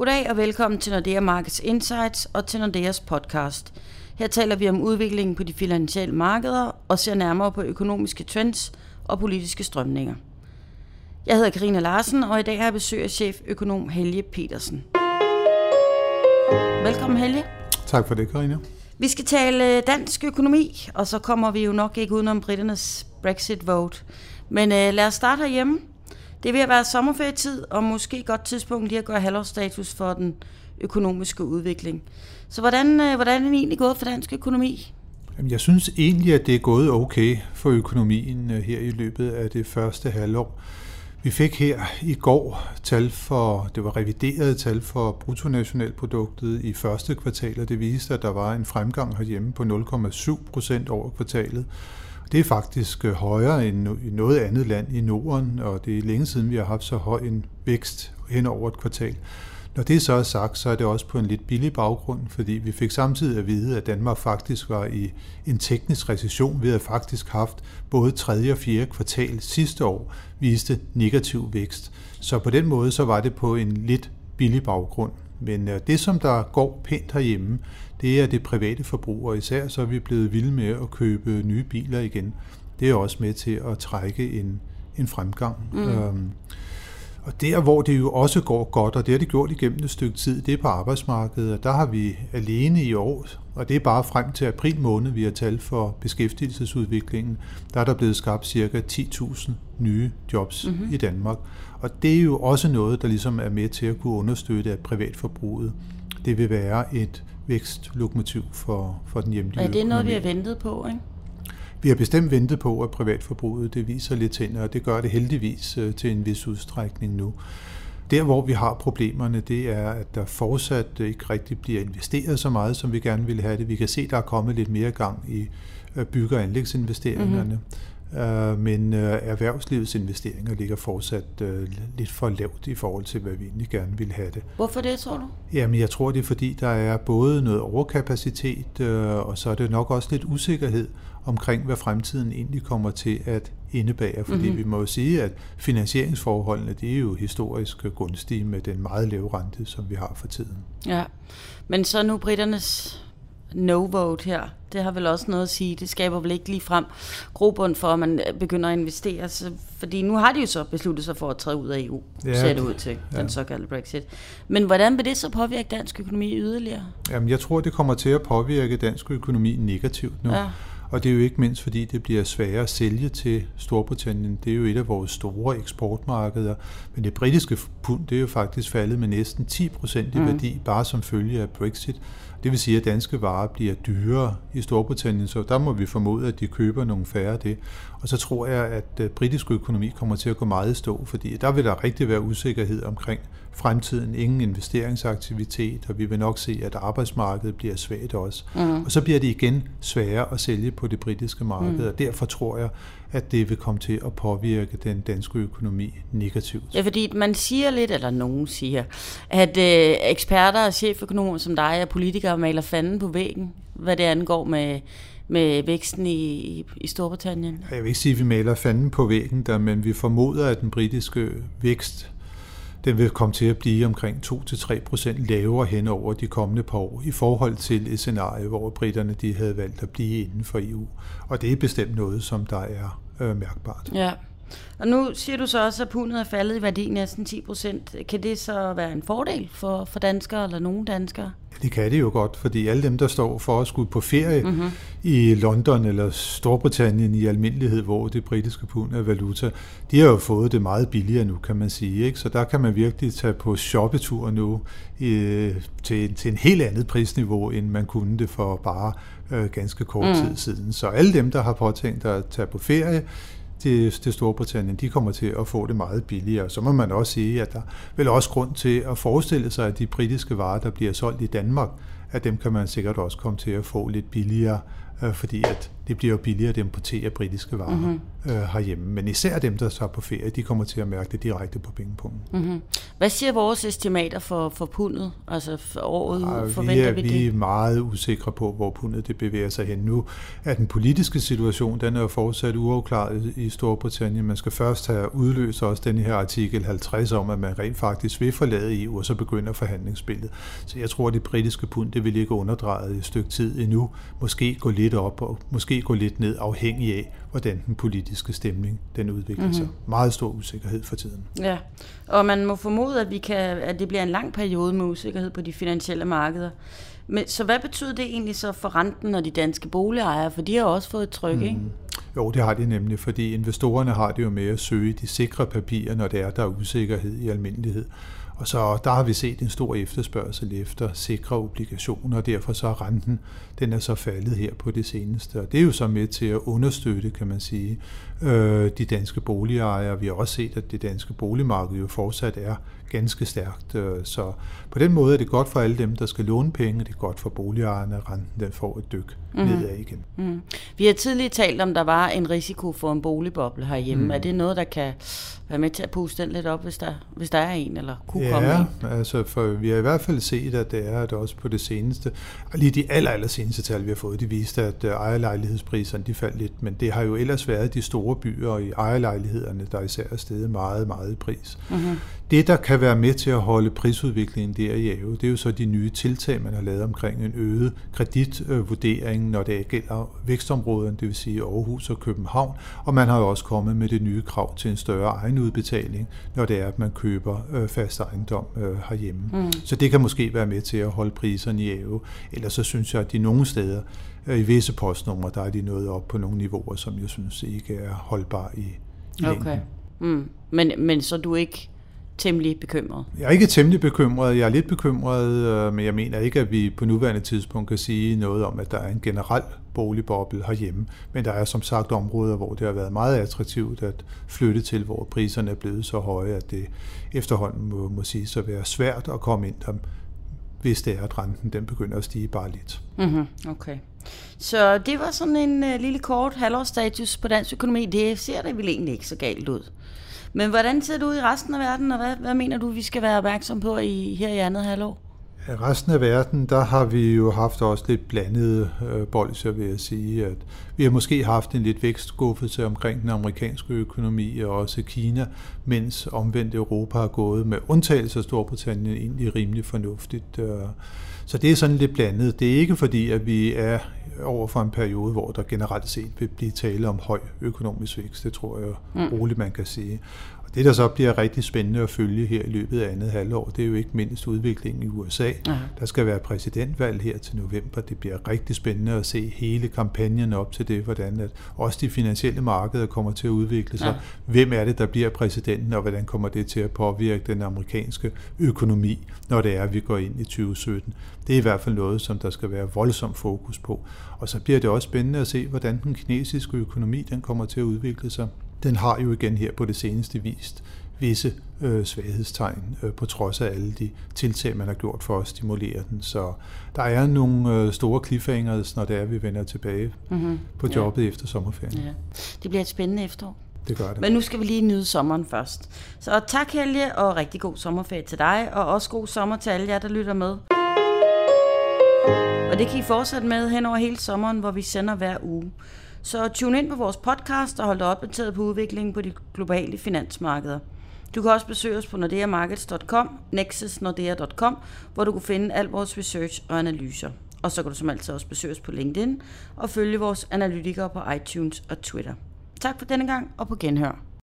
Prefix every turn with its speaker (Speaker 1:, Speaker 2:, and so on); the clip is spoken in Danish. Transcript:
Speaker 1: Goddag og velkommen til Nordea Markets Insights og til Nordeas podcast. Her taler vi om udviklingen på de finansielle markeder og ser nærmere på økonomiske trends og politiske strømninger. Jeg hedder Karina Larsen, og i dag har jeg besøg af cheføkonom Helge Petersen. Velkommen Helge.
Speaker 2: Tak for det, Karina.
Speaker 1: Vi skal tale dansk økonomi, og så kommer vi jo nok ikke udenom britternes Brexit-vote. Men øh, lad os starte herhjemme. Det er ved at være sommerferietid, og måske godt tidspunkt lige at gøre halvårsstatus for den økonomiske udvikling. Så hvordan, øh, hvordan er det egentlig gået for dansk økonomi?
Speaker 2: Jeg synes egentlig, at det er gået okay for økonomien øh, her i løbet af det første halvår. Vi fik her i går tal for, det var reviderede tal for bruttonationalproduktet i første kvartal, og det viste, at der var en fremgang herhjemme på 0,7 procent over kvartalet. Det er faktisk øh, højere end i noget andet land i Norden, og det er længe siden, vi har haft så høj en vækst hen over et kvartal. Når det så er sagt, så er det også på en lidt billig baggrund, fordi vi fik samtidig at vide, at Danmark faktisk var i en teknisk recession. Vi havde faktisk haft både 3. og 4. kvartal sidste år viste negativ vækst. Så på den måde så var det på en lidt billig baggrund. Men øh, det, som der går pænt herhjemme, det er det private forbrug, og især så er vi blevet vilde med at købe nye biler igen. Det er også med til at trække en, en fremgang. Mm. Øhm, og der, hvor det jo også går godt, og det har det gjort igennem et stykke tid, det er på arbejdsmarkedet, og der har vi alene i år, og det er bare frem til april måned, vi har tal for beskæftigelsesudviklingen, der er der blevet skabt ca. 10.000 nye jobs mm-hmm. i Danmark. Og det er jo også noget, der ligesom er med til at kunne understøtte, at privatforbruget det vil være et vækstlokomotiv for, for den hjemlige
Speaker 1: økonomi. Er det noget, vi har ventet på, ikke?
Speaker 2: Vi har bestemt ventet på, at privatforbruget det viser lidt tænder, og det gør det heldigvis øh, til en vis udstrækning nu. Der, hvor vi har problemerne, det er, at der fortsat ikke rigtig bliver investeret så meget, som vi gerne ville have det. Vi kan se, at der er kommet lidt mere gang i øh, bygge- og anlægsinvesteringerne. Mm-hmm. Øh, men øh, erhvervslivets investeringer ligger fortsat øh, lidt for lavt i forhold til, hvad vi egentlig gerne vil have det.
Speaker 1: Hvorfor det, tror du?
Speaker 2: Jamen, jeg tror, det er fordi, der er både noget overkapacitet, og så er det nok også lidt usikkerhed omkring, hvad fremtiden egentlig kommer til at indebære. Fordi mm-hmm. vi må jo sige, at finansieringsforholdene, det er jo historisk gunstige med den meget lave rente, som vi har for tiden.
Speaker 1: Ja, men så nu britternes no-vote her, det har vel også noget at sige. Det skaber vel ikke lige frem grobund for, at man begynder at investere. Så, fordi nu har de jo så besluttet sig for at træde ud af EU, ja, ser det ud til, ja. den såkaldte Brexit. Men hvordan vil det så påvirke dansk økonomi yderligere?
Speaker 2: Jamen, jeg tror, det kommer til at påvirke dansk økonomi negativt nu. Ja. Og det er jo ikke mindst, fordi det bliver sværere at sælge til Storbritannien. Det er jo et af vores store eksportmarkeder. Men det britiske pund, det er jo faktisk faldet med næsten 10 procent i mm. værdi, bare som følge af Brexit. Det vil sige, at danske varer bliver dyrere i Storbritannien, så der må vi formode, at de køber nogle færre af det. Og så tror jeg, at øh, britisk økonomi kommer til at gå meget i stå, fordi der vil der rigtig være usikkerhed omkring fremtiden, ingen investeringsaktivitet, og vi vil nok se, at arbejdsmarkedet bliver svagt også. Mm. Og så bliver det igen sværere at sælge på det britiske marked, mm. og derfor tror jeg, at det vil komme til at påvirke den danske økonomi negativt.
Speaker 1: Ja, fordi man siger lidt, eller nogen siger, at øh, eksperter og cheføkonomer som dig og politikere maler fanden på væggen, hvad det angår med med væksten i, i Storbritannien?
Speaker 2: Jeg vil ikke sige, at vi maler fanden på væggen der, men vi formoder, at den britiske vækst den vil komme til at blive omkring 2-3% lavere hen over de kommende par år i forhold til et scenarie, hvor britterne de havde valgt at blive inden for EU. Og det er bestemt noget, som der er øh, mærkbart.
Speaker 1: Ja. Og nu siger du så også, at pundet er faldet i værdi næsten 10 procent. Kan det så være en fordel for, for danskere eller nogen danskere?
Speaker 2: Det kan det jo godt, fordi alle dem, der står for at skulle på ferie mm-hmm. i London eller Storbritannien i almindelighed, hvor det britiske pund er valuta, de har jo fået det meget billigere nu, kan man sige. Ikke? Så der kan man virkelig tage på shoppetur nu i, til, til en helt andet prisniveau, end man kunne det for bare øh, ganske kort mm. tid siden. Så alle dem, der har påtænkt at tage på ferie, til, til Storbritannien, de kommer til at få det meget billigere. Så må man også sige, at der er vel også grund til at forestille sig, at de britiske varer, der bliver solgt i Danmark, at dem kan man sikkert også komme til at få lidt billigere, øh, fordi at det bliver jo billigere at importere britiske varer mm-hmm. øh, herhjemme. Men især dem, der så på ferie, de kommer til at mærke det direkte på pengepunkten.
Speaker 1: Mm-hmm. Hvad siger vores estimater for, for pundet? Altså for året
Speaker 2: ja,
Speaker 1: forventer
Speaker 2: vi,
Speaker 1: vi,
Speaker 2: det?
Speaker 1: vi
Speaker 2: er meget usikre på, hvor pundet det bevæger sig hen nu. At den politiske situation, den er jo fortsat uafklaret i Storbritannien. Man skal først have udløst også den her artikel 50 om, at man rent faktisk vil forlade EU, og så begynder forhandlingsspillet. Så jeg tror, at det britiske pund, det vil ikke underdrejet i et stykke tid endnu. Måske gå lidt op, og måske gå lidt ned, afhængig af, hvordan den politiske stemning den udvikler mm-hmm. sig. Meget stor usikkerhed for tiden.
Speaker 1: Ja, og man må formode, at, vi kan, at det bliver en lang periode med usikkerhed på de finansielle markeder. Men, så hvad betyder det egentlig så for renten og de danske boligejere? For de har også fået et tryk, mm. ikke?
Speaker 2: Jo, det har de nemlig, fordi investorerne har det jo med at søge de sikre papirer, når det er, der er usikkerhed i almindelighed. Og så der har vi set en stor efterspørgsel efter sikre obligationer, og derfor så er renten, den er så faldet her på det seneste. Og det er jo så med til at understøtte, kan man sige, øh, de danske boligejere. Vi har også set, at det danske boligmarked jo fortsat er ganske stærkt. Øh, så på den måde er det godt for alle dem, der skal låne penge, det er godt for boligejerne, at renten den får et dyk mm. nedad igen. Mm.
Speaker 1: Vi har tidligere talt om, der var en risiko for en boligboble herhjemme. Mm. Er det noget, der kan være med til at puste den lidt op, hvis der, hvis der er en, eller kunne
Speaker 2: ja,
Speaker 1: komme en?
Speaker 2: altså for vi har i hvert fald set, at det er at også på det seneste, lige de aller, aller seneste tal, vi har fået, de viste, at øh, ejerlejlighedspriserne de faldt lidt, men det har jo ellers været de store byer i ejerlejlighederne, der især er steget meget, meget i pris. Mm-hmm. Det, der kan være med til at holde prisudviklingen der i AVE, det er jo så de nye tiltag, man har lavet omkring en øget kreditvurdering, når det gælder vækstområderne, det vil sige Aarhus og København, og man har jo også kommet med det nye krav til en større egenudbetaling, når det er, at man køber øh, fast ejendom øh, herhjemme. Mm. Så det kan måske være med til at holde priserne i AVE. Ellers så synes jeg, at de nogle steder, øh, i visse postnumre, der er de nået op på nogle niveauer, som jeg synes ikke er holdbare i, i
Speaker 1: Okay. Mm. Men, men så du ikke temmelig bekymret?
Speaker 2: Jeg er ikke temmelig bekymret. Jeg er lidt bekymret, øh, men jeg mener ikke, at vi på nuværende tidspunkt kan sige noget om, at der er en generel boligboble herhjemme. Men der er som sagt områder, hvor det har været meget attraktivt at flytte til, hvor priserne er blevet så høje, at det efterhånden må, må sige at være svært at komme ind der, hvis det er, at renten den begynder at stige bare lidt.
Speaker 1: Mm-hmm. Okay. Så det var sådan en uh, lille kort halvårsstatus på dansk økonomi. Det ser det vel egentlig ikke så galt ud. Men hvordan ser det ud i resten af verden, og hvad, hvad mener du, vi skal være opmærksom på i, her i andet halvår?
Speaker 2: Resten af verden, der har vi jo haft også lidt blandede øh, bolser, vil jeg sige. At vi har måske haft en lidt vækstskuffelse omkring den amerikanske økonomi og også Kina, mens omvendt Europa har gået med undtagelse af Storbritannien egentlig rimelig fornuftigt. Øh. Så det er sådan lidt blandet. Det er ikke fordi, at vi er over for en periode, hvor der generelt set vil blive tale om høj økonomisk vækst. Det tror jeg mm. roligt, man kan sige. Det, der så bliver rigtig spændende at følge her i løbet af andet halvår, det er jo ikke mindst udviklingen i USA. Aha. Der skal være præsidentvalg her til november. Det bliver rigtig spændende at se hele kampagnen op til det, hvordan at også de finansielle markeder kommer til at udvikle sig. Ja. Hvem er det, der bliver præsidenten, og hvordan kommer det til at påvirke den amerikanske økonomi, når det er, at vi går ind i 2017. Det er i hvert fald noget, som der skal være voldsom fokus på. Og så bliver det også spændende at se, hvordan den kinesiske økonomi den kommer til at udvikle sig den har jo igen her på det seneste vist visse øh, svaghedstegn, øh, på trods af alle de tiltag, man har gjort for at stimulere den. Så der er nogle øh, store cliffhangers, når det er, vi vender tilbage mm-hmm. på jobbet ja. efter sommerferien. Ja.
Speaker 1: Det bliver et spændende efterår.
Speaker 2: Det gør det.
Speaker 1: Men nu skal vi lige nyde sommeren først. Så tak Helge, og rigtig god sommerferie til dig, og også god sommer til alle jer, der lytter med. Og det kan I fortsætte med hen over hele sommeren, hvor vi sender hver uge. Så tune ind på vores podcast og hold dig opdateret på udviklingen på de globale finansmarkeder. Du kan også besøge os på nordeamarkets.com, nexusnordea.com, hvor du kan finde al vores research og analyser. Og så kan du som altid også besøge os på LinkedIn og følge vores analytikere på iTunes og Twitter. Tak for denne gang, og på genhør.